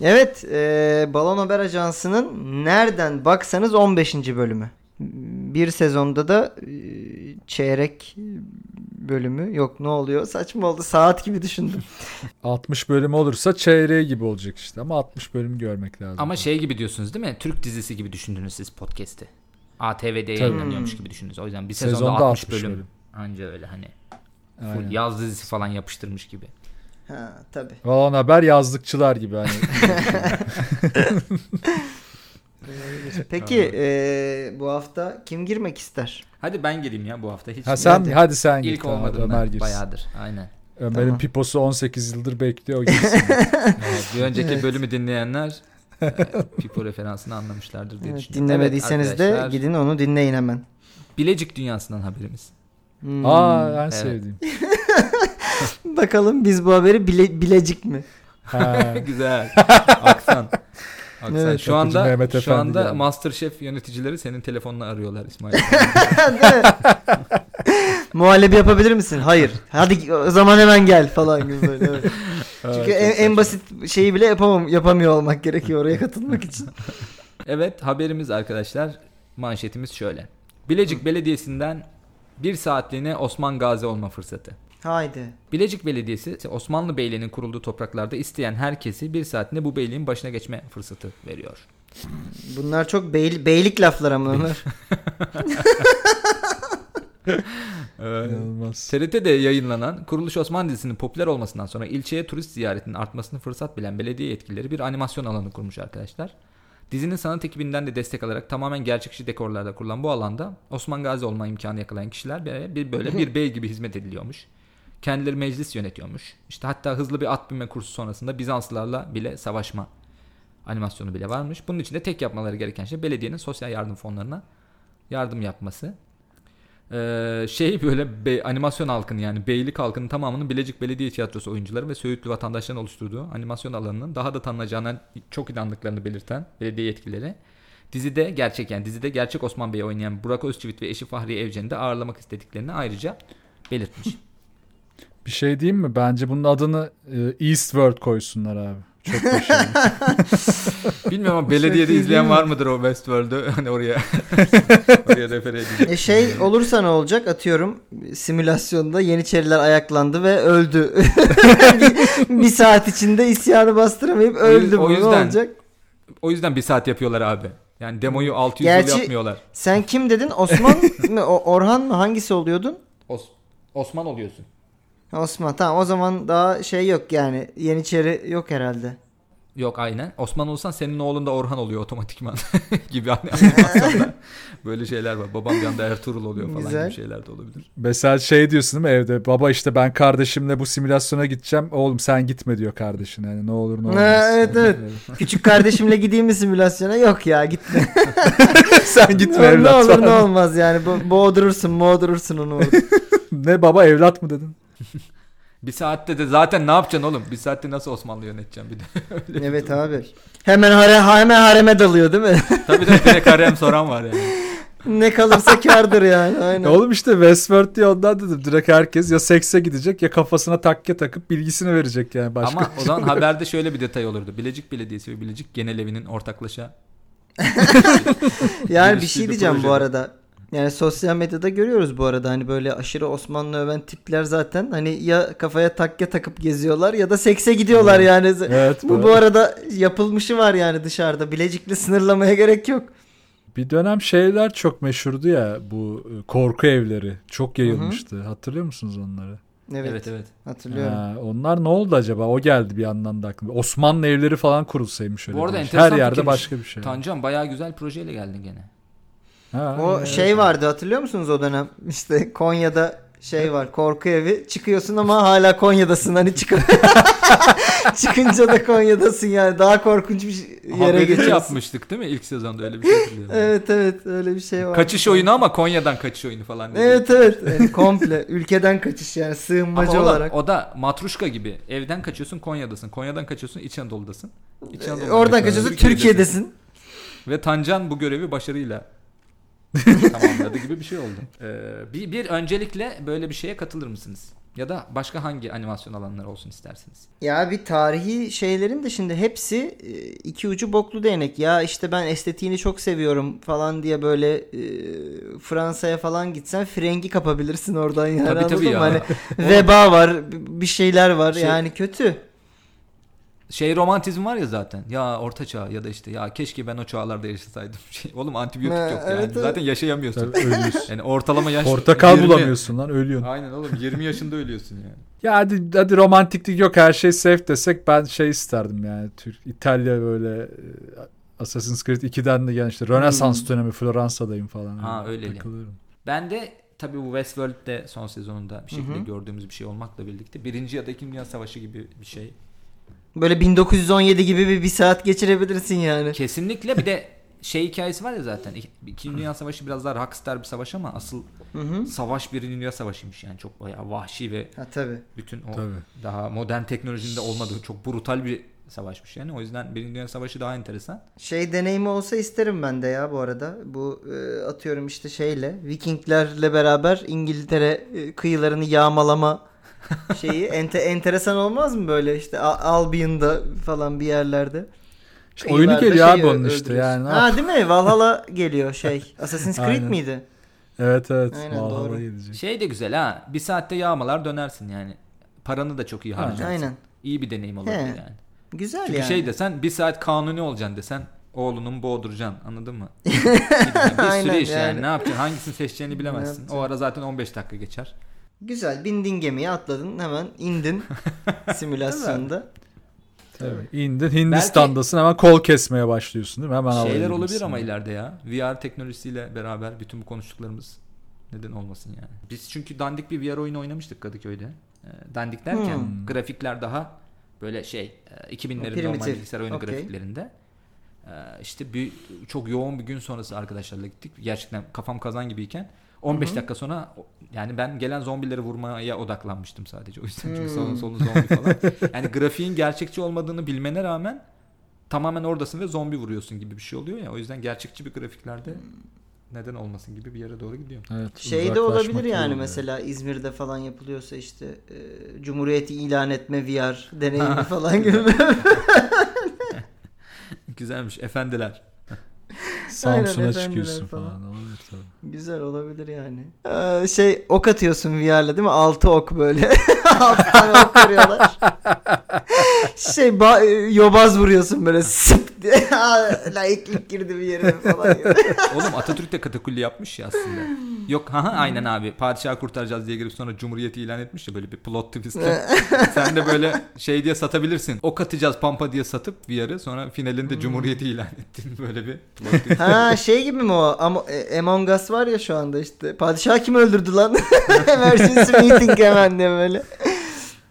Evet, e, Balon Haber Ajansı'nın nereden baksanız 15. bölümü. Bir sezonda da e, çeyrek bölümü yok ne oluyor saçma oldu saat gibi düşündüm. 60 bölüm olursa çeyreği gibi olacak işte ama 60 bölüm görmek lazım. Ama şey gibi diyorsunuz değil mi? Türk dizisi gibi düşündünüz siz podcast'i. ATV'de yayınlanıyormuş gibi düşündünüz. O yüzden bir sezonda, Sezonda 60, 60 bölüm. bölüm. Anca öyle hani. Full yaz dizisi falan yapıştırmış gibi. Ha tabii. Falan haber yazlıkçılar gibi hani. Peki e, bu hafta kim girmek ister? Hadi ben gireyim ya bu hafta. Hiç ha sen Hadi. hadi sen git. ilk Tamam, olmadım Ömer ben. girsin. Bayağıdır. Aynen. Ömer'in Tamam. piposu 18 yıldır bekliyor. Evet, bir önceki Evet. bölümü dinleyenler e, Pipo referansını anlamışlardır diye Evet, düşünüyorum. dinlemediyseniz Evet de gidin onu dinleyin hemen. Bilecik dünyasından haberimiz. Hmm. Aa en Evet. sevdiğim. Bakalım biz bu haberi bile, bilecek mi? Ha. Güzel. Aksan. Aksan. Evet. şu anda Mehmet şu Efendi anda geldi. Masterchef yöneticileri senin telefonla arıyorlar İsmail. Muhallebi yapabilir misin? Hayır. Hadi o zaman hemen gel falan gibi böyle. evet. Çünkü Evet, en, en basit şeyi bile yapamam, yapamıyor olmak gerekiyor oraya katılmak için. evet haberimiz arkadaşlar manşetimiz şöyle. Bilecik Belediyesi'nden bir saatliğine Osman Gazi olma fırsatı. Haydi. Bilecik Belediyesi Osmanlı Beyliği'nin kurulduğu topraklarda isteyen herkesi bir saatinde bu beyliğin başına geçme fırsatı veriyor. Bunlar çok beyl- beylik laflar ama Ömer. İnanılmaz. TRT'de yayınlanan Kuruluş Osman dizisinin popüler olmasından sonra ilçeye turist ziyaretinin artmasını fırsat bilen belediye yetkilileri bir animasyon alanı kurmuş arkadaşlar. Dizinin sanat ekibinden de destek alarak tamamen gerçekçi dekorlarda kurulan bu alanda Osman Gazi olma imkanı yakalayan kişiler bir, bir böyle bir bey gibi hizmet ediliyormuş. Kendileri meclis yönetiyormuş. İşte hatta hızlı bir at binme kursu sonrasında Bizanslılarla bile savaşma animasyonu bile varmış. Bunun için de tek yapmaları gereken şey belediyenin sosyal yardım fonlarına yardım yapması. Ee, şey böyle be- animasyon halkının yani beylik halkının tamamının Bilecik Belediye Tiyatrosu oyuncuları ve Söğütlü vatandaşların oluşturduğu animasyon alanının daha da tanınacağına çok inandıklarını belirten belediye yetkilileri dizide gerçek yani dizide gerçek Osman Bey'i oynayan Burak Özçivit ve eşi Fahriye Evcen'i de ağırlamak istediklerini ayrıca belirtmiş. Bir şey diyeyim mi? Bence bunun adını e, Eastworld koysunlar abi. Çok başarılı. Bilmiyorum ama belediyede Çok iyi izleyen var mıdır o Westworld'u hani oraya oraya refer edecek. E şey olursa ne olacak? Atıyorum simülasyonda Yeniçeriler ayaklandı ve öldü. bir, saat içinde isyanı bastıramayıp öldü o bu. Ne yüzden- olacak? O yüzden bir saat yapıyorlar abi. Yani demoyu 600 Gerçi- yıl yapmıyorlar. Sen kim dedin? Osman mı? O- Orhan mı? Hangisi oluyordun? Os- Osman oluyorsun. Osman. Tamam o zaman daha şey yok yani. Yeniçeri yok herhalde. Yok aynen. Osman olsan senin oğlun da Orhan oluyor otomatikman gibi hani animasyonda böyle şeyler var. Babam bir anda Ertuğrul oluyor falan Güzel. gibi şeyler de olabilir. Mesela şey diyorsun değil mi evde? Baba işte ben kardeşimle bu simülasyona gideceğim. Oğlum sen gitme diyor kardeşin. Yani ne olur ne olmaz. Ha, evet, evet. Küçük kardeşimle gideyim mi simülasyona? Yok ya gitme. sen gitme ne, ne evlat. olur ne falan. olmaz yani. Bo- boğdurursun boğdurursun onu. ne baba evlat mı dedin? Bir saatte de zaten ne yapacaksın oğlum? Bir saatte nasıl Osmanlı yöneteceğim bir de. Öyle bir evet durum. abi. Hemen hare, hemen hareme dalıyor değil mi? Tabii tabii direkt harem soran var yani. ne kalırsa kardır yani. Aynen. Oğlum işte Westworld diye ondan dedim. Direkt herkes ya sekse gidecek ya kafasına takke takıp bilgisini verecek yani. Başka Ama o zaman haberde şöyle bir detay olurdu. Bilecik Belediyesi ve Bilecik Genel Evi'nin ortaklaşa Yani bir şey bir diyeceğim bu projede. arada. Yani sosyal medyada görüyoruz bu arada hani böyle aşırı Osmanlı öven tipler zaten hani ya kafaya takke takıp geziyorlar ya da sekse gidiyorlar yani. Evet. Bu bu arada yapılmışı var yani dışarıda. Bilecikli sınırlamaya gerek yok. Bir dönem şeyler çok meşhurdu ya bu e, korku evleri. Çok yayılmıştı. Hatırlıyor musunuz onları? Evet, Evet evet. hatırlıyorum. Ha, onlar ne oldu acaba? O geldi bir yandan da aklıma. Osmanlı evleri falan kurulsaymış öyle. Bu arada Her yerde fikirmiş. başka bir şey. Tancan bayağı güzel projeyle geldin gene. Ha, O evet. şey vardı hatırlıyor musunuz o dönem? İşte Konya'da şey var korku evi çıkıyorsun ama hala Konya'dasın hani çık çıkınca da Konya'dasın yani daha korkunç bir yere Haberini geçiyorsun. yapmıştık değil mi? İlk sezonda öyle bir şey hatırlıyorum. Evet evet öyle bir şey var. Kaçış oyunu ama Konya'dan kaçış oyunu falan. dedi. Evet evet yani komple ülkeden kaçış yani Ama sığınmacı o, da, olarak. o da matruşka gibi. Evden kaçıyorsun Konya'dasın. Konya'dan kaçıyorsun İç Anadolu'dasın. İç Anadolu'dan Oradan kaçıyorsun, kaçıyorsun Türkiye'desin. Ve Tancan bu görevi başarıyla tamamladı gibi bir şey oldu. Ee, bir, bir öncelikle böyle bir şeye katılır mısınız? Ya da başka hangi animasyon alanları olsun istersiniz? Ya bir tarihi şeylerin de şimdi hepsi e, iki ucu boklu değnek. Ya işte ben estetiğini çok seviyorum falan diye böyle e, Fransa'ya falan gitsen frengi kapabilirsin oradan yani Tabii, tabii ya. Hani veba var, bir şeyler var Şey- yani kötü. Şey romantizm var ya zaten. Ya orta çağ ya da işte ya keşke ben o çağlarda yaşasaydım. Şey, oğlum antibiyotik Ha, yok yani. evet, evet. Zaten yaşayamıyorsun. Tabii ölüyorsun. Yani ortalama yaş Portakal 20. bulamıyorsun lan ölüyorsun. Aynen oğlum 20 yaşında ölüyorsun yani. Ya hadi, hadi romantiklik yok her şey safe desek ben şey isterdim yani. Türk, İtalya böyle e, Assassin's Creed 2'den de gelen işte Rönesans Hmm. dönemi Floransa'dayım falan. Ha, öyle öyleli. takılıyorum. Ben de tabii bu Westworld'de son sezonunda bir şekilde Hı hı. gördüğümüz bir şey olmakla birlikte birinci ya da ikinci Dünya Savaşı gibi bir şey. Böyle 1917 gibi bir, bir saat geçirebilirsin yani. Kesinlikle bir de şey hikayesi var ya zaten. İk- İkinci Dünya Savaşı biraz daha rockstar bir savaş ama asıl Hı hı. savaş Birinci Dünya Savaşı'ymış yani çok bayağı vahşi ve Ha tabii. bütün o Tabii. daha modern teknolojinin de olmadığı çok brutal bir savaşmış yani. O yüzden Birinci Dünya Savaşı daha enteresan. Şey deneyimi olsa isterim ben de ya bu arada. Bu e, atıyorum işte şeyle Vikinglerle beraber İngiltere e, kıyılarını yağmalama şeyi ente, enteresan olmaz mı böyle işte Albion'da falan bir yerlerde. İşte oyunu geliyor abi şeyi onun işte yani. Ha değil mi? Valhalla geliyor şey. Assassin's Creed Aynen. miydi? Evet evet. Aynen, Valhalla doğru. gelecek. Şey de güzel ha. Bir saatte yağmalar dönersin yani. Paranı da çok iyi harcarsın. Aynen. İyi bir deneyim olabilir He. yani. Güzel Çünkü yani. şey desen bir saat kanuni olacaksın desen oğlunun boğduracaksın anladın mı? Bir Aynen sürü iş yani. yani. ne yapacaksın hangisini seçeceğini bilemezsin. O ara zaten 15 dakika geçer. Güzel. Bindin gemiye atladın hemen indin simülasyonda. Tabii. İndin Hindistan'dasın hemen kol kesmeye başlıyorsun değil mi? Hemen Şeyler olabilir ama ileride ya. VR teknolojisiyle beraber bütün bu konuştuklarımız neden olmasın yani. Biz çünkü dandik bir VR oyunu oynamıştık Kadıköy'de. Ee, dandik derken Hmm. grafikler daha böyle şey e, 2000'lerin normal Primitif. bilgisayar oyunu Okey. grafiklerinde. Ee, işte bir çok yoğun bir gün sonrası arkadaşlarla gittik. Gerçekten kafam kazan gibiyken 15 Hı hı. dakika sonra yani ben gelen zombileri vurmaya odaklanmıştım sadece. O yüzden çünkü Hmm. sağın solun zombi falan. Yani grafiğin gerçekçi olmadığını bilmene rağmen tamamen oradasın ve zombi vuruyorsun gibi bir şey oluyor ya. O yüzden gerçekçi bir grafiklerde neden olmasın gibi bir yere doğru gidiyor. Evet, Şey de olabilir yani oluyor. mesela İzmir'de falan yapılıyorsa işte e, Cumhuriyeti ilan etme VR deneyimi falan gibi. Güzelmiş efendiler. Samsun'a çıkıyorsun falan. falan. Olabilir tabii. Güzel olabilir yani. Ee, şey ok atıyorsun VR'la değil mi? Altı ok böyle. Altı tane ok vuruyorlar. şey ba- yobaz vuruyorsun böyle sıp Laiklik girdi bir yere falan. Oğlum Atatürk de katakulli yapmış ya aslında. Yok ha aynen abi. Padişahı kurtaracağız diye girip sonra Cumhuriyeti ilan etmiş ya böyle bir plot twist. Sen de böyle şey diye satabilirsin. Ok atacağız pampa diye satıp VR'ı sonra finalinde Cumhuriyeti ilan ettin. Böyle bir plot twist. ha şey gibi mi o? Ama e, Among Us var ya şu anda işte. Padişah kim öldürdü lan? Emergency meeting hemen diye böyle.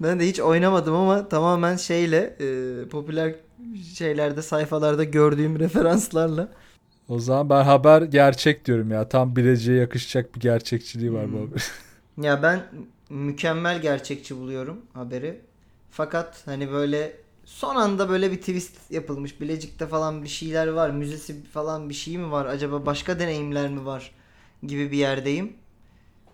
Ben de hiç oynamadım ama tamamen şeyle e, popüler şeylerde sayfalarda gördüğüm referanslarla. O zaman ben haber gerçek diyorum ya. Tam bileceğe yakışacak bir gerçekçiliği var bu Hmm. haber. Ya ben mükemmel gerçekçi buluyorum haberi. Fakat hani böyle son anda böyle bir twist yapılmış. Bilecik'te falan bir şeyler var. Müzesi falan bir şey mi var? Acaba başka deneyimler mi var? Gibi bir yerdeyim.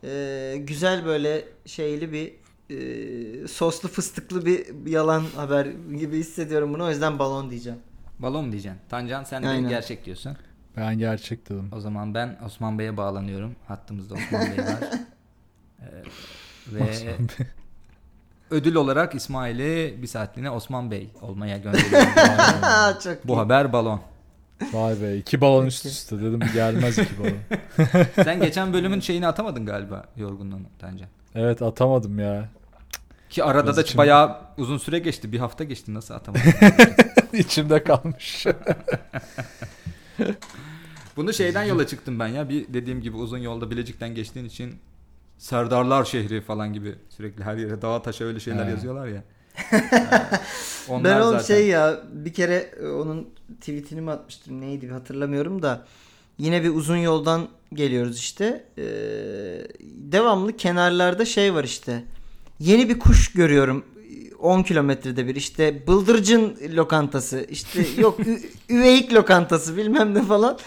Ee, güzel böyle şeyli bir e, soslu fıstıklı bir yalan haber gibi hissediyorum bunu. O yüzden balon diyeceğim. Balon diyeceksin. Tancan sen de Aynen. gerçek diyorsun. Ben gerçek dedim. O zaman ben Osman Bey'e bağlanıyorum. Hattımızda Osman Bey var. Ee, ve Osman Bey. ödül olarak İsmail'i bir saatliğine Osman Bey olmaya gönderiyorum. Bu iyi. haber balon. Vay be iki balon üst üste dedim gelmez iki balon. Sen geçen bölümün şeyini atamadın galiba yorgunluğunu Tancan. Evet atamadım ya. Ki arada Biraz da içim- bayağı uzun süre geçti. Bir hafta geçti nasıl atamadın? İçimde kalmış. Bunu şeyden yola çıktım ben ya. Bir dediğim gibi uzun yolda Bilecik'ten geçtiğin için Serdarlar şehri falan gibi sürekli her yere dağa taşa öyle şeyler He. yazıyorlar ya. Onlar ben oğlum zaten. şey ya bir kere e, onun tweetini mi atmıştım neydi hatırlamıyorum da yine bir uzun yoldan geliyoruz işte. Ee, devamlı kenarlarda şey var işte. Yeni bir kuş görüyorum 10 kilometrede bir işte bıldırcın lokantası işte yok üveyik lokantası bilmem ne falan.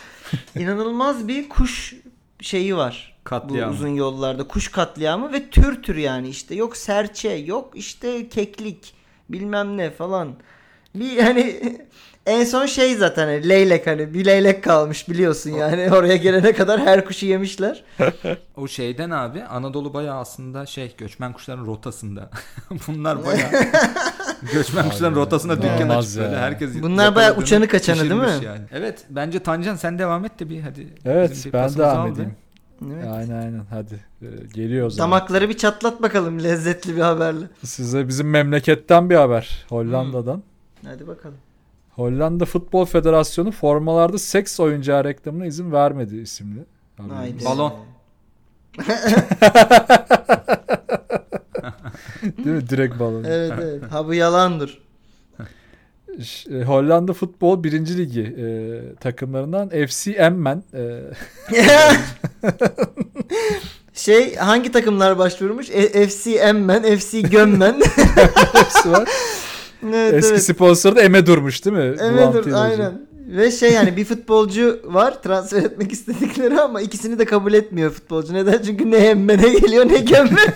İnanılmaz bir kuş şeyi var. Katliamı. Bu uzun yollarda kuş katliamı ve tür tür yani işte yok serçe yok işte keklik bilmem ne falan. Bir hani en son şey zaten hani leylek hani bir leylek kalmış biliyorsun yani oraya gelene kadar her kuşu yemişler. O şeyden abi Anadolu bayağı aslında şey göçmen kuşların rotasında. Bunlar bayağı göçmen kuşların Abi, rotasına dükkan inanılmaz açıp böyle ya. herkes Bunlar bayağı uçanı kaçanı değil mi? Yani. Evet bence Tancan sen devam et de bir hadi. Evet bir ben devam edeyim. Evet. Aynen aynen hadi. Ee, geliyor o zaman. Damakları bir çatlat bakalım lezzetli bir haberle. Size bizim memleketten bir haber. Hollanda'dan. Hadi bakalım. Hollanda Futbol Federasyonu formalarda seks oyuncağı reklamına izin vermedi isimli. Haydi. Balon. Değil mi? Direkt balon. Evet evet. Ha bu yalandır. E, Hollanda Futbol 1. Ligi e, takımlarından FC Emmen e, Şey hangi takımlar başvurmuş? E- FC Emmen, FC Gömmen. hepsi var. Evet, Eski evet. sponsoru da Eme Durmuş değil mi? Evet Bulantı'yla dur, aynen. Ve şey yani bir futbolcu var transfer etmek istedikleri ama ikisini de kabul etmiyor futbolcu. Neden? Çünkü ne Emmen'e geliyor ne Gömmen'e.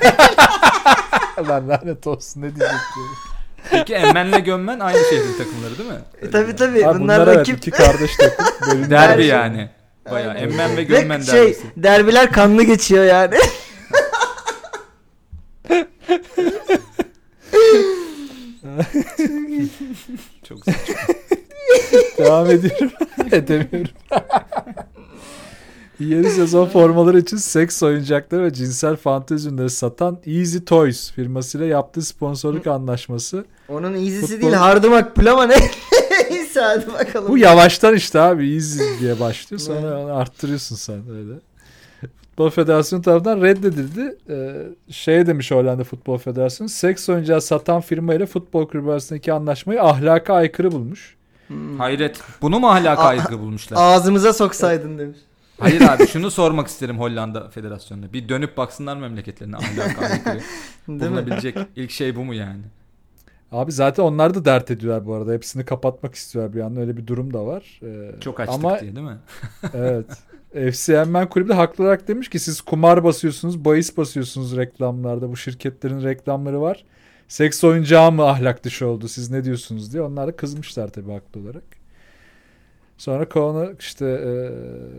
Lan lanet olsun ne diyecek. Peki Emmen'le Gömmen aynı şehrin takımları değil mi? E, tabii tabii Abi bunlar bunlar evet rakip. iki kardeş takım. Bölünmüş. Derbi Aynen. yani. Aynen. Emmen ve Ve Gömmen şey derbisi. derbiler kanlı geçiyor yani. Çok saçma. Devam ediyorum. Edemiyorum. Yeni sezon formaları için seks oyuncakları ve cinsel fantezi ürünleri satan Easy Toys firmasıyla yaptığı sponsorluk anlaşması. Onun iyisi Futbol- değil hardı makbul ama ne? Neyse hadi bakalım. Bu yavaştan işte abi easy diye başlıyor sonra arttırıyorsun sen öyle. Futbol Federasyonu tarafından reddedildi. Ee, şey demiş Hollanda Futbol Federasyonu seks oyuncağı satan firma ile futbol kulübü arasındaki anlaşmayı ahlaka aykırı bulmuş. Hmm. Hayret. Bunu mu ahlaka aykırı bulmuşlar? Ağzımıza soksaydın demiş. Hayır abi şunu sormak isterim Hollanda Federasyonu'na. Bir dönüp baksınlar memleketlerine ahlaka aykırı. Bulunabilecek ilk şey bu mu yani? Abi zaten onlar da dert ediyorlar bu arada. Hepsini kapatmak istiyorlar bir anda. Öyle bir durum da var. Ee, Çok açtık Ama diye değil mi? evet. FC Emmen Kulübü de haklı olarak demiş ki siz kumar basıyorsunuz, bahis basıyorsunuz reklamlarda. Bu şirketlerin reklamları var. Seks oyuncağı mı ahlak dışı oldu siz ne diyorsunuz diye. Onlar da kızmışlar tabii haklı olarak. Sonra korona işte e,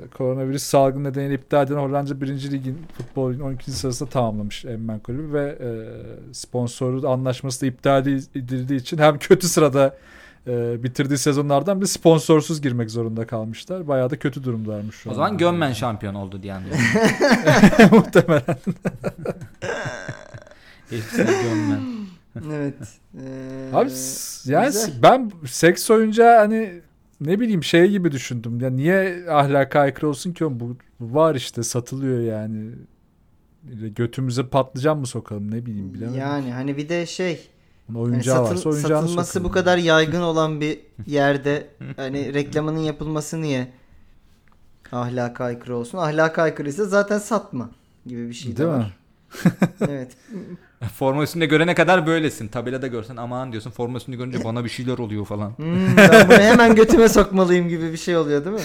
koronavirüs salgını nedeniyle iptal edilen Hollanda 1. Lig'in futbolun 12. sırasında tamamlamış Emmen Kulübü ve e, sponsoru anlaşması da iptal edildiği için hem kötü sırada e, bitirdiği sezonlardan bir sponsorsuz girmek zorunda kalmışlar. Bayağı da kötü durumdaymış şu O an. zaman Gömmen şampiyon oldu diye anlıyorum. Muhtemelen. FC Gömmen. Evet. Ee, Abi yani güzel. ben seks oyuncağı hani ne bileyim şey gibi düşündüm. Ya niye ahlaka aykırı olsun ki oğlum? bu, bu var işte satılıyor yani. Götümüze patlıcan mı sokalım ne bileyim bilemedim. Yani hani bir de şey Bunun oyuncağı satıl- varsa oyuncağını satılması sokalım. bu kadar yaygın olan bir yerde hani reklamının yapılması niye ahlaka aykırı olsun? Ahlaka aykırı ise zaten satma gibi bir şey de Değil mi? var. evet. Forma üstünde görene kadar böylesin. Tabelada görsen aman diyorsun. Forma üstünde görünce bana bir şeyler oluyor falan. Hmm, ben bunu hemen götüme sokmalıyım gibi bir şey oluyor değil mi?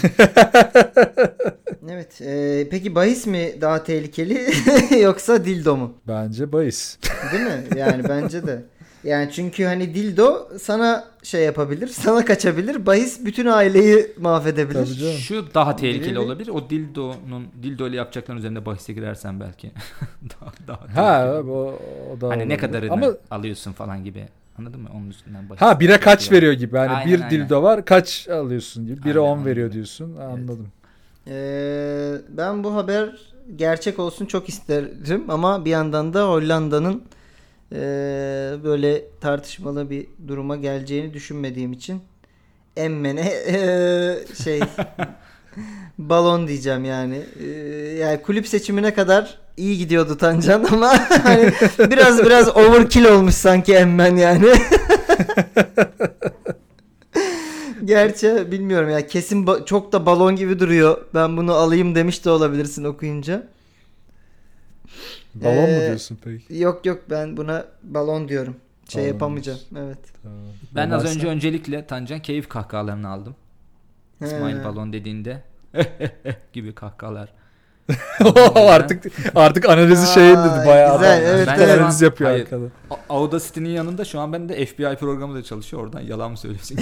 evet. e, peki bahis mi daha tehlikeli yoksa dildo mu? Bence bahis. Değil mi? Yani bence de. Yani çünkü hani dildo sana şey yapabilir, sana kaçabilir. Bahis bütün aileyi mahvedebilir. Tabii canım. Şu daha tehlikeli Biri- olabilir. O dildonun dildo ile yapacakların üzerinde bahise girersen belki. daha, daha Ha tehlikeli. o, o da Hani ne kadarını Ama alıyorsun falan gibi. Anladın mı? Onun üstünden bahis. ha bire kaç veriyor gibi. Hani Aynen, bir aynen. dildo var kaç alıyorsun gibi. Bire Aynen, 10 veriyor aynen. diyorsun. Anladım. Ee, ben bu haber gerçek olsun çok isterim ama bir yandan da Hollanda'nın ee, böyle tartışmalı bir duruma geleceğini düşünmediğim için emmene ee, şey balon diyeceğim yani. Ee, yani kulüp seçimine kadar iyi gidiyordu Tancan ama hani biraz biraz overkill olmuş sanki emmen yani. Gerçi bilmiyorum ya kesin ba- çok da balon gibi duruyor. Ben bunu alayım demiş de olabilirsin okuyunca. Balon mu Ee, diyorsun peki? Yok yok ben buna balon diyorum. Şey Balon yapamayacağım. Evet. Tamam. Ben az Ömer önce öncelikle Tancan keyif kahkahalarını aldım. İsmail He. balon dediğinde gibi kahkahalar artık artık analizi şey dedi bayağı. güzel, evet, Ben evet. analiz yapıyor Hayır. arkada. A- Audacity'nin yanında şu an ben de FBI programı da çalışıyor. Oradan yalan mı söylüyorsun?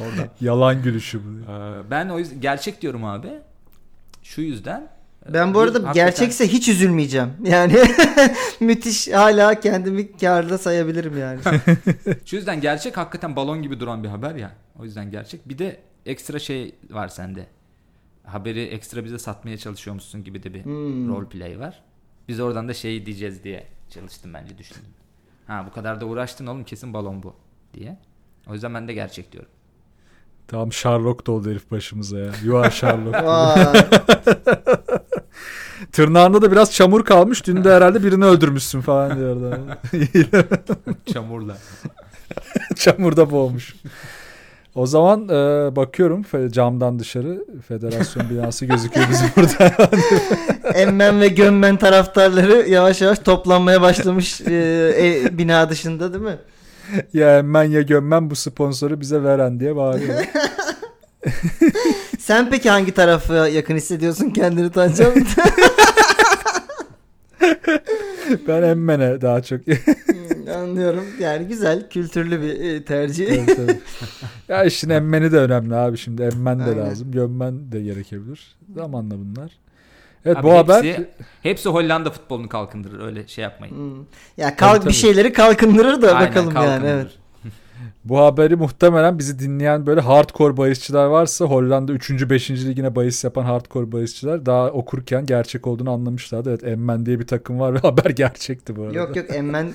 Oradan. Yalan gülüşü bu. Ee, ben o yüzden gerçek diyorum abi. Şu yüzden. Ben bu Bir arada hakikaten- gerçekse hiç üzülmeyeceğim. Yani müthiş hala kendimi karda sayabilirim yani. Şu yüzden gerçek hakikaten balon gibi duran bir haber ya. O yüzden gerçek. Bir de ekstra şey var sende. Haberi ekstra bize satmaya çalışıyormuşsun gibi de bir Hmm. role play var. Biz oradan da şey diyeceğiz diye çalıştım bence düşündüm. Ha bu kadar da uğraştın oğlum kesin balon bu diye. O yüzden ben de gerçek diyorum. Tam Sherlock da oldu herif başımıza ya. You are Sherlock. Tırnağında da biraz çamur kalmış. Dün de herhalde birini öldürmüşsün falan diyordu. Çamurla. Çamurda boğmuş. O zaman e, bakıyorum camdan dışarı federasyon binası gözüküyor bizim burada. Emmen ve gömmen taraftarları yavaş yavaş toplanmaya başlamış e, e, bina dışında değil mi? ya emmen ya gömmen bu sponsoru bize veren diye bağırıyor. Sen peki hangi tarafa yakın hissediyorsun kendini Tancan? ben emmene daha çok. Hmm, Anlıyorum. Yani güzel, kültürlü bir e, tercih. Evet, evet. ya işin emmeni de önemli abi şimdi emmen de Aynen. lazım gömmen de gerekebilir zamanla bunlar. Evet Abi bu haber hepsi, hepsi Hollanda futbolunu kalkındırır öyle şey yapmayın. Hmm. Ya kalk Tabii, tabii. bir şeyleri kalkındırır da Aynen, bakalım yani. kalkındırır. Evet. Bu haberi muhtemelen bizi dinleyen böyle hardcore bahisçiler varsa Hollanda 3. 5. ligine bahis yapan hardcore bahisçiler daha okurken gerçek olduğunu anlamışlardı. Evet Emmen diye bir takım var ve haber gerçekti bu arada. Yok yok Emmen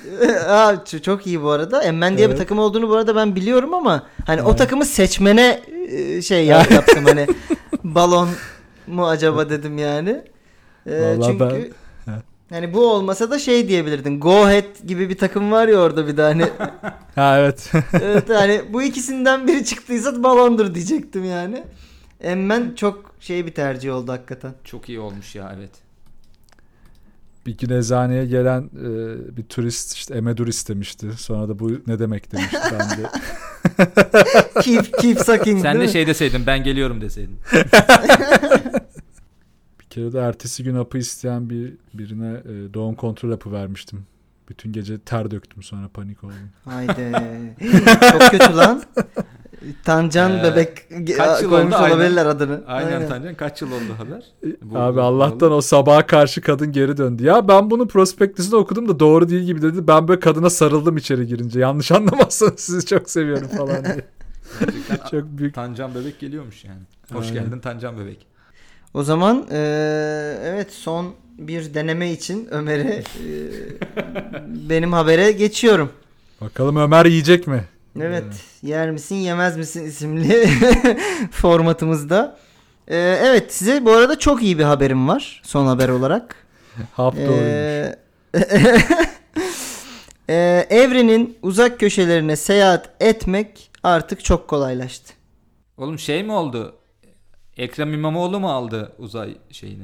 çok iyi bu arada. Emmen diye Evet. bir takım olduğunu bu arada ben biliyorum ama hani o Evet. takımı seçmene şey ya- yaptım hani balon mu acaba dedim yani. E, Vallahi çünkü ben- hani bu olmasa da şey diyebilirdin. Go Ahead gibi bir takım var ya orada bir de hani. Ha evet. evet hani bu ikisinden biri çıktıysa balondur diyecektim yani. Emmen çok şey bir tercih oldu hakikaten. Çok iyi olmuş ya evet. bir gün eczaneye gelen e, bir turist işte emedur istemişti. Sonra da bu ne demek demişti ben de. Keep, keep sucking Sen de mi? şey deseydin ben geliyorum deseydin. Kere de ertesi gün apı isteyen bir birine e, doğum kontrol apı vermiştim. Bütün gece ter döktüm sonra panik oldum. Haydi. Çok kötü lan. Tancan Ee, bebek kaç yıl koymuş oldu? Aynen. olabilirler adını. Aynen, Tancan kaç yıl oldu haber? Bu- Abi bu- Allah'tan o sabaha karşı kadın geri döndü. Ya ben bunu prospektüsünde okudum da doğru değil gibi dedi. Ben böyle kadına sarıldım içeri girince. Yanlış anlamazsanız sizi çok seviyorum falan diye. Gerçekten çok büyük. Tancan bebek geliyormuş yani. Hoş Aynen. geldin Tancan bebek. O zaman eee, evet son bir deneme için Ömer'e eee, benim habere geçiyorum. Bakalım Ömer yiyecek mi? Evet. Yer misin yemez misin isimli formatımızda. Eee, evet size bu arada çok iyi bir haberim var son haber olarak. Hap doğruymuş. Ee, Ee, evrenin uzak köşelerine seyahat etmek artık çok kolaylaştı. Oğlum şey mi oldu? Ekrem İmamoğlu mu aldı uzay şeyini?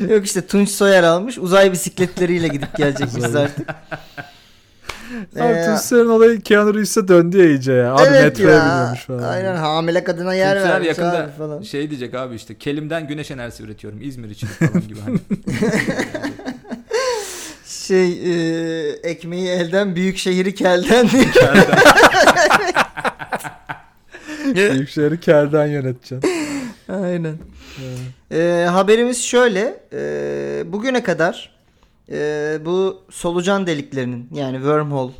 Yok işte Tunç Soyer almış uzay bisikletleriyle gidip gelecekmişiz artık. Abi Ee, Tunçer'in olayı Keanu Reeves'e döndü ya iyice ya. Abi evet metroya ya. biniyormuş falan. Aynen hamile kadına yer Türkler vermiş yakında abi falan. şey diyecek abi işte Kelim'den güneş enerjisi üretiyorum İzmir için falan gibi hani. Şey e, ekmeği elden büyük şehri kelden diye. şehri kelden yöneteceksin. Aynen. Ee, haberimiz şöyle. Ee, bugüne kadar e, bu solucan deliklerinin yani wormhole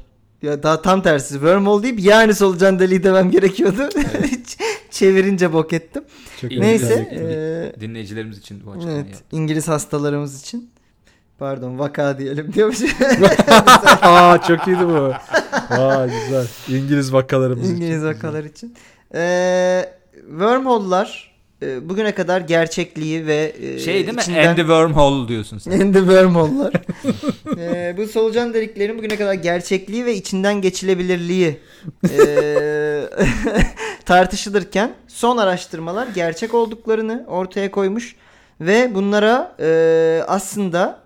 ya daha tam tersi wormhole deyip yani solucan deliği demem gerekiyordu. Çevirince bok ettim. Çok Neyse. ee, Dinleyicilerimiz için bu açıklamayı evet, yaptım. İngiliz hastalarımız için. Pardon vaka diyelim diyormuş. Aa çok iyiydi bu. Aa güzel. İngiliz vakalarımız İngiliz için. vakalar için. Ee, wormhole'lar e, bugüne kadar gerçekliği ve e, Şey değil mi? içinden- And the wormhole diyorsun sen. And the wormhole'lar. Ee, bu solucan deliklerin bugüne kadar gerçekliği ve içinden geçilebilirliği ee, tartışılırken son araştırmalar gerçek olduklarını ortaya koymuş ve bunlara ee, aslında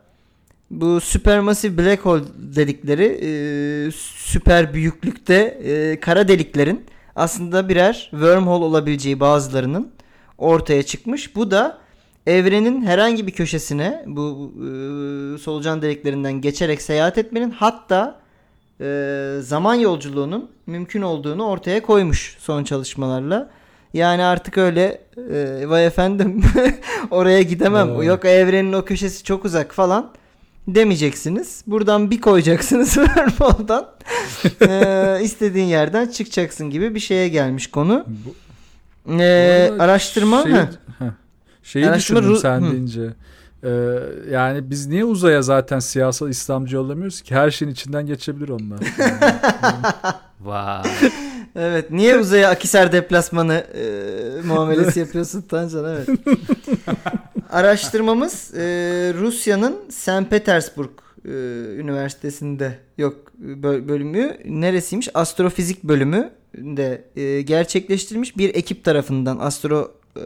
bu supermassive black hole dedikleri ee, süper büyüklükte ee, kara deliklerin aslında birer wormhole olabileceği bazılarının ortaya çıkmış. Bu da evrenin herhangi bir köşesine bu e, solucan deliklerinden geçerek seyahat etmenin hatta e, zaman yolculuğunun mümkün olduğunu ortaya koymuş son çalışmalarla. Yani artık öyle e, vay efendim oraya gidemem. Evet. Yok evrenin o köşesi çok uzak falan demeyeceksiniz. Buradan bir koyacaksınız wormhole'dan. e, istediğin yerden çıkacaksın gibi bir şeye gelmiş konu. Bu, E, bu arada araştırma şeyi, heh. heh. şeyi Araştırma düşündüm sen Hı. deyince. Ee, yani biz niye uzaya zaten siyasal İslamcı yollamıyoruz ki? Her şeyin içinden geçebilir onlar. Vay. Evet. Niye uzaya Akisar deplasmanı e, muamelesi yapıyorsun Tancan? Evet. Araştırmamız e, Rusya'nın St. Petersburg e, Üniversitesi'nde yok bö- bölümü neresiymiş? Astrofizik bölümü de e, gerçekleştirilmiş bir ekip tarafından astro e,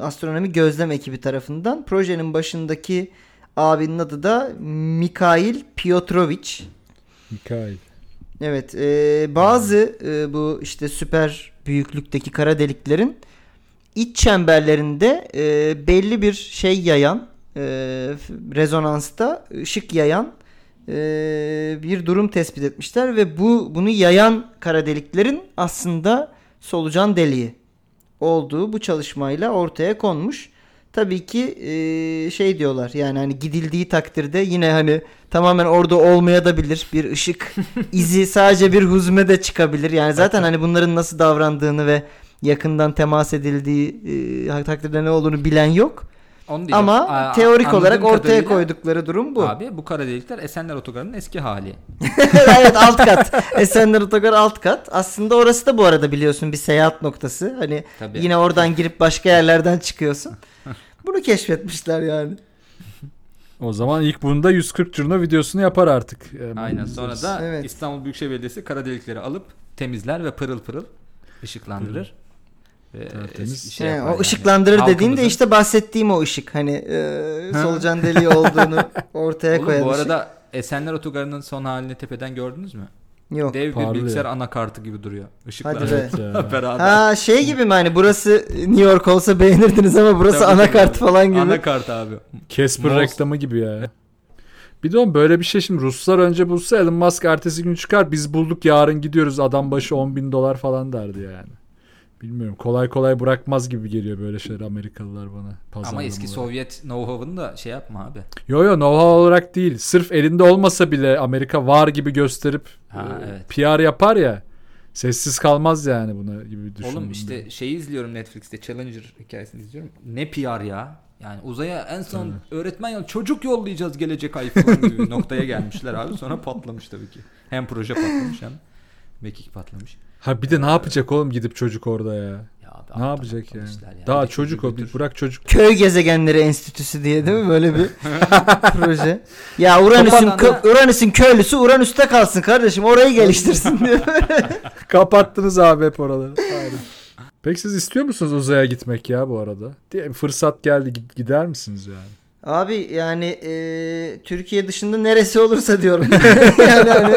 astronomi gözlem ekibi tarafından projenin başındaki abinin adı da Mikhail Piotrovich. Mikail. Evet, e, bazı e, bu işte süper büyüklükteki kara deliklerin iç çemberlerinde e, belli bir şey yayan, e, rezonansta ışık yayan e, bir durum tespit etmişler ve bu bunu yayan kara deliklerin aslında solucan deliği olduğu bu çalışmayla ortaya konmuş. Tabii ki e, şey diyorlar yani hani gidildiği takdirde yine hani tamamen orada olmaya da bilir. Bir ışık izi sadece bir huzme de çıkabilir. Yani zaten hani bunların nasıl davrandığını ve yakından temas edildiği e, takdirde ne olduğunu bilen yok. Onu diyeceğim. Ama Aa, teorik olarak ortaya koydukları durum bu. Abi bu kara delikler Esenler Otogarı'nın eski hali. evet alt kat. Esenler Otogar alt kat. Aslında orası da bu arada biliyorsun bir seyahat noktası. Hani Tabii. yine oradan girip başka yerlerden çıkıyorsun. Bunu keşfetmişler yani. O zaman ilk bunda 140 curno videosunu yapar artık. Ee, Aynen. Sonra da Evet. İstanbul Büyükşehir Belediyesi kara delikleri alıp temizler ve pırıl pırıl ışıklandırır. Ve Tertemiz. şey He, o yani. ışıklandırır dediğin de Halkımızın- işte bahsettiğim o ışık. Hani e, solucan deliği olduğunu ortaya Oğlum, koyan bu ışık. arada Esenler Otogarı'nın son halini tepeden gördünüz mü? Yok. Dev bir Parlıyor. bilgisayar anakartı gibi duruyor. Işıklar Hadi be. Beraber. Ha şey gibi mi hani burası New York olsa beğenirdiniz ama burası Tabii, anakart falan gibi. Anakart abi. Casper Mouse- reklamı gibi ya. Bir de oğlum böyle bir şey şimdi Ruslar önce bulsa Elon Musk ertesi gün çıkar biz bulduk yarın gidiyoruz adam başı 10 bin dolar falan derdi yani. Bilmiyorum kolay kolay bırakmaz gibi geliyor böyle şeyler Amerikalılar bana. Ama eski olarak. Sovyet know-how'ını da şey yapma abi. Yo yo know-how olarak değil. Sırf elinde olmasa bile Amerika var gibi gösterip Ha, e, evet. PR yapar ya. Sessiz kalmaz yani buna gibi düşündüm. Oğlum işte şeyi izliyorum Netflix'te Challenger hikayesini izliyorum. Ne PR ya? Yani uzaya en son öğretmen yol çocuk yollayacağız gelecek ay falan gibi noktaya gelmişler abi. Sonra patlamış tabii ki. Hem proje patlamış hem mekik patlamış. Ha bir de ne yapacak oğlum gidip çocuk orada ya? Ya abi, Ne yapacak yani? atlamışlar ya. Daha çocuk o bir bırak çocuk. Köy Gezegenleri Enstitüsü diye değil mi böyle bir proje? Ya Uranüs'ün kö- Uranüs'ün köylüsü Uranüs'te kalsın kardeşim orayı geliştirsin diye. Kapattınız abi hep oraları. Aynen. Peki siz istiyor musunuz uzaya gitmek ya bu arada? Diye fırsat geldi gid- gider misiniz yani? Abi yani e, Türkiye dışında neresi olursa diyorum. yani hani,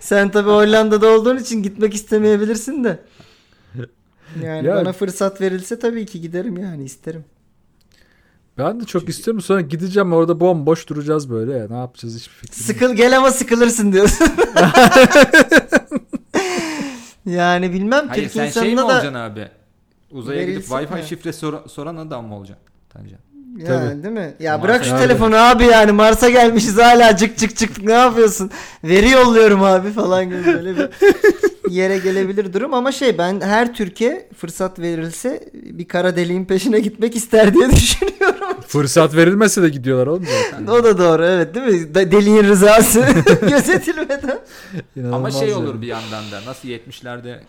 sen tabii Hollanda'da olduğun için gitmek istemeyebilirsin de. Yani Ya- bana fırsat verilse tabii ki giderim yani isterim. Ben de çok istiyorum sonra gideceğim orada bomboş duracağız böyle ya. Ne yapacağız hiçbir fikrim yok. Sıkıl gel ama sıkılırsın diyorsun. yani bilmem Hayır Türk sen şey mi da olacaksın abi? Uzaya gidip Wi-Fi mi? şifre sor- soran adam mı olacaksın? Tancan. Yani Tabii. değil mi? Ya Mars'a bırak şu abi. telefonu abi yani Mars'a gelmişiz hala cık cık cık ne yapıyorsun? Veri yolluyorum abi falan gibi böyle bir yere gelebilir durum ama şey ben her Türkiye fırsat verilse bir kara deliğin peşine gitmek ister diye düşünüyorum. Fırsat verilmese de gidiyorlar oğlum zaten. o da doğru evet değil mi? Deliğin rızası gözetilmeden. Ama İnanılmaz şey yani. olur bir yandan da nasıl 70'lerde e,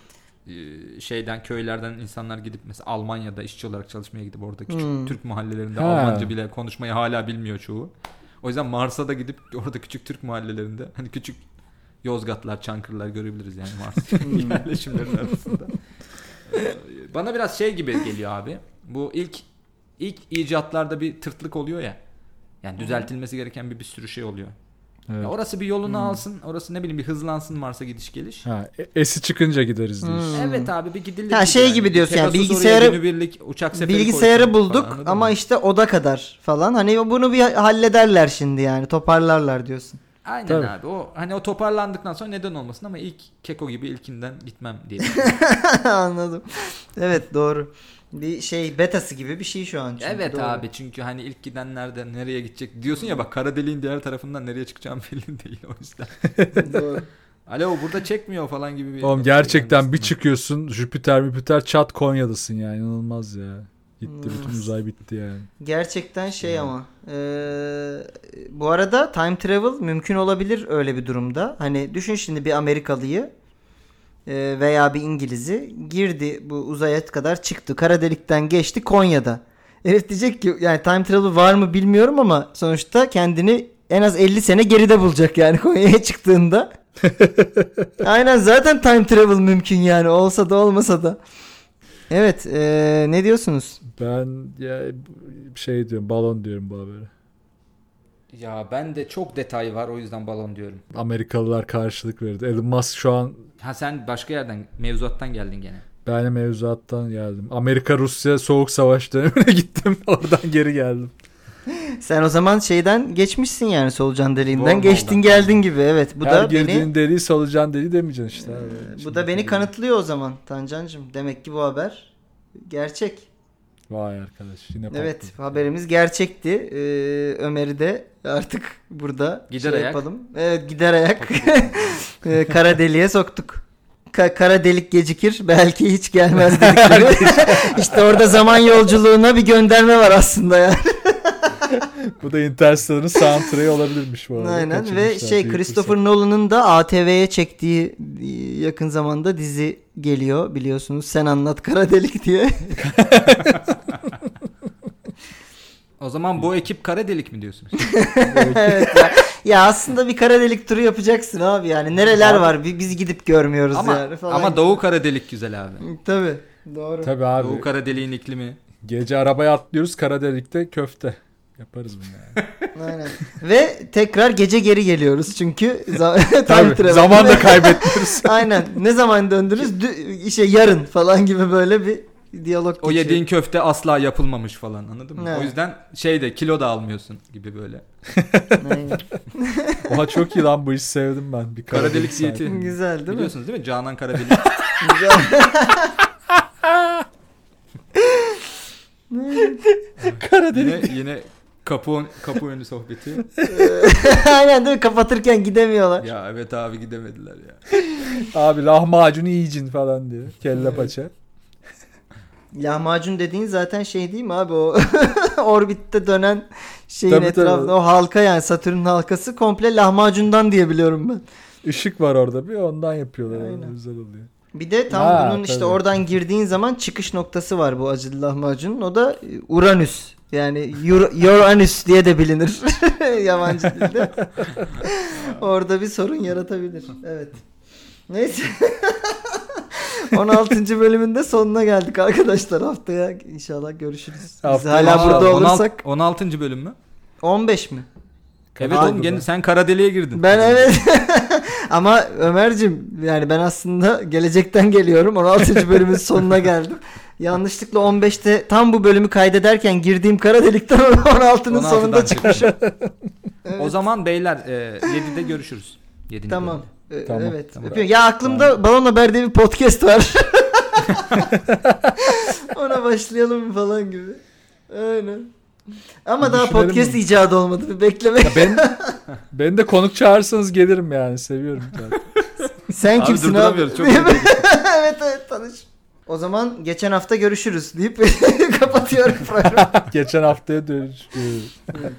şeyden köylerden insanlar gidip mesela Almanya'da işçi olarak çalışmaya gidip orada küçük Hmm. Türk mahallelerinde Ha. Almanca bile konuşmayı hala bilmiyor çoğu. O yüzden Mars'a da gidip orada küçük Türk mahallelerinde hani küçük Yozgatlar, Çankırılar görebiliriz yani Mars Hmm. yerleşimlerin arasında. Ee, Bana biraz şey gibi geliyor abi. Bu ilk ilk icatlarda bir tırtlık oluyor ya. Yani düzeltilmesi gereken bir bir sürü şey oluyor. Evet. Ya orası bir yolunu Hmm. alsın. Orası ne bileyim bir hızlansın Mars'a gidiş geliş. Ha, e- esi çıkınca gideriz diyorsun. Hmm. Evet abi bir gidilir. Ha, şey gibi diyorsun yani, Pegasus oraya bilgisayarı- günübirlik uçak seferi Bilgisayarı bulduk falan, ama mı? işte oda kadar falan. Hani bunu bir hallederler şimdi yani toparlarlar diyorsun. Aynen Tabii. abi. O hani o toparlandıktan sonra neden olmasın ama ilk Keko gibi ilkinden gitmem diye. Anladım. Evet doğru. Bir şey betası gibi bir şey şu an. çünkü, evet doğru. abi çünkü hani ilk gidenlerden nereye gidecek diyorsun ya bak kara deliğin diğer tarafından nereye çıkacağım belli değil o yüzden. doğru. Alo burada çekmiyor falan gibi bir Oğlum gerçekten bir çıkıyorsun Jüpiter Jüpiter çat Konya'dasın yani inanılmaz ya. Gitti Hmm. bütün uzay bitti yani. Gerçekten şey ama eee, bu arada time travel mümkün olabilir öyle bir durumda. Hani düşün şimdi bir Amerikalıyı eee, veya bir İngiliz'i girdi bu uzaya kadar çıktı. Kara delikten geçti Konya'da. Herif diyecek ki yani time travel var mı bilmiyorum ama sonuçta kendini en az 50 sene geride bulacak yani Konya'ya çıktığında. Aynen zaten time travel mümkün yani olsa da olmasa da. Evet eee, ne diyorsunuz? Ben ya şey diyorum balon diyorum bu habere. Ya ben de çok detay var o yüzden balon diyorum. Amerikalılar karşılık verdi. Elon Musk şu an Ha sen başka yerden mevzuattan geldin gene. ben de mevzuattan geldim. Amerika Rusya soğuk savaş dönemine gittim. Oradan geri geldim. Sen o zaman şeyden geçmişsin yani solucan deliğinden Wormhole'dan. geçtin geldin gibi evet. Bu Her da girdiğin beni deliği solucan deliği demeyeceksin işte. abi. e, bu da beni kanıtlıyor o zaman Tancancığım. Demek ki bu haber gerçek. Vay arkadaş yine Evet patladı. haberimiz gerçekti. Ee, Ömer'i de artık burada Gider şey ayak. yapalım. Evet gider ayak. Ee, kara deliğe soktuk. Ka- kara delik gecikir belki hiç gelmez dedikleri. işte orada zaman yolculuğuna bir gönderme var aslında yani. Bu da Interstellar'ın soundtrack'i olabilirmiş bu arada. Aynen ve şey Christopher Nolan'ın da ATV'ye çektiği yakın zamanda dizi geliyor biliyorsunuz. Sen anlat kara delik diye. O zaman bu ekip kara delik mi diyorsunuz? evet ya. ya aslında bir kara delik turu yapacaksın abi yani. Nereler Abi- var bi- biz gidip görmüyoruz ama yani falan. ama Doğu kara delik güzel abi. Tabii. Doğru. Tabii abi. Doğu kara deliğin iklimi. Gece arabaya atlıyoruz kara delikte köfte. Yaparız bunu yani. Aynen. Ve tekrar gece geri geliyoruz çünkü za- Tabii, zaman da kaybetmiyoruz. Aynen. Ne zaman döndünüz? Dü- işte yarın falan gibi böyle bir diyalog O geçiyor. yediğin köfte asla yapılmamış falan anladın mı? Evet. O yüzden şey de kilo da almıyorsun gibi böyle. Aynen. Oha çok iyi lan bu işi sevdim ben. Bir Kara delik sahibi. diyeti. Güzel değil mi? Biliyorsunuz değil mi? Canan kara delik. Güzel. Kara delik. yine yine kapı kapı önü sohbeti. Aynen değil mi? Kapatırken gidemiyorlar. ya evet abi gidemediler ya. Abi lahmacun yiyeceksin falan diyor. Kelle paça. Lahmacun dediğin zaten şey değil mi abi o orbitte dönen şeyin Tabii, tabii. etrafında o halka yani Satürn'ün halkası komple lahmacundan diye biliyorum ben. Işık var orada bir ondan yapıyorlar. Aynen. Yani. Güzel oluyor. Bir de tam Ha, bunun işte tabii. oradan girdiğin zaman çıkış noktası var bu acılı lahmacunun. O da e, Uranüs. Yani Ur- Uranüs diye de bilinir yabancı dilde. Orada bir sorun yaratabilir. Evet. Neyse. 16. bölümün de sonuna geldik arkadaşlar. Haftaya inşallah görüşürüz. Biz Haftaya hala inşallah. burada 16 olursak 16. bölüm mü? 15 mi? Evet Abi oğlum gene sen kara deliğe girdin. Ben evet. Ama Ömer'cim yani ben aslında gelecekten geliyorum. 16. bölümün sonuna geldim. Yanlışlıkla 15'te tam bu bölümü kaydederken girdiğim kara delikten 16'nın 16'dan sonunda çıkmışım. O zaman beyler e, 7'de görüşürüz. 7. Tamam. Ee, Tamam, evet. tamam. Öpüyorum. Ya aklımda Balon Haber diye bir podcast var. Ona başlayalım falan gibi. Aynen. Ama Bir daha podcast mi? icadı olmadı. Bir bekleme. Ya ben, beni de konuk çağırsanız gelirim yani. Seviyorum zaten. Sen Abi kimsin abi? çok evet evet tanış. O zaman geçen hafta görüşürüz deyip kapatıyorum programı. Geçen haftaya dönüş. Evet.